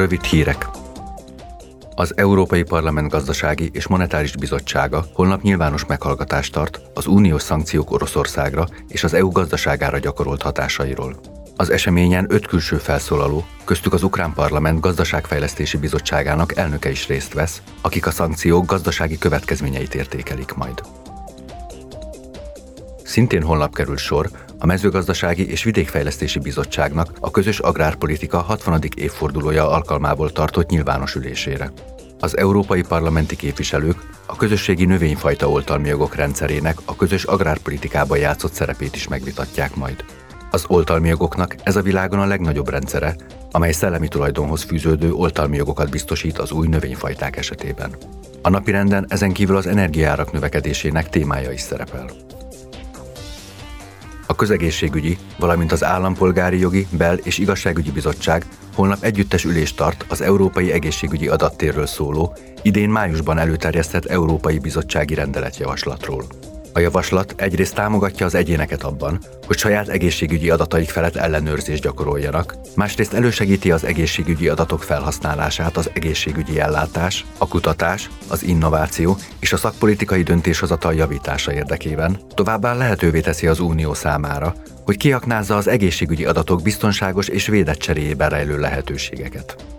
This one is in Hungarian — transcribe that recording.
Rövid hírek. Az Európai Parlament Gazdasági és Monetáris Bizottsága holnap nyilvános meghallgatást tart az uniós szankciók Oroszországra és az EU gazdaságára gyakorolt hatásairól. Az eseményen öt külső felszólaló, köztük az Ukrán Parlament Gazdaságfejlesztési Bizottságának elnöke is részt vesz, akik a szankciók gazdasági következményeit értékelik majd. Szintén holnap kerül sor a Mezőgazdasági és Vidékfejlesztési Bizottságnak a közös agrárpolitika 60. évfordulója alkalmából tartott nyilvános ülésére. Az európai parlamenti képviselők a közösségi növényfajta oltalmi jogok rendszerének a közös agrárpolitikában játszott szerepét is megvitatják majd. Az oltalmi jogoknak ez a világon a legnagyobb rendszere, amely szellemi tulajdonhoz fűződő oltalmi jogokat biztosít az új növényfajták esetében. A napirenden ezen kívül az energiárak növekedésének témája is szerepel. Közegészségügyi, valamint az Állampolgári Jogi, Bel- és Igazságügyi Bizottság holnap együttes ülést tart az Európai Egészségügyi Adattérről szóló, idén májusban előterjesztett Európai Bizottsági Rendeletjavaslatról. A javaslat egyrészt támogatja az egyéneket abban, hogy saját egészségügyi adataik felett ellenőrzést gyakoroljanak, másrészt elősegíti az egészségügyi adatok felhasználását az egészségügyi ellátás, a kutatás, az innováció és a szakpolitikai döntéshozatal javítása érdekében, továbbá lehetővé teszi az Unió számára, hogy kiaknázza az egészségügyi adatok biztonságos és védett cseréjében rejlő lehetőségeket.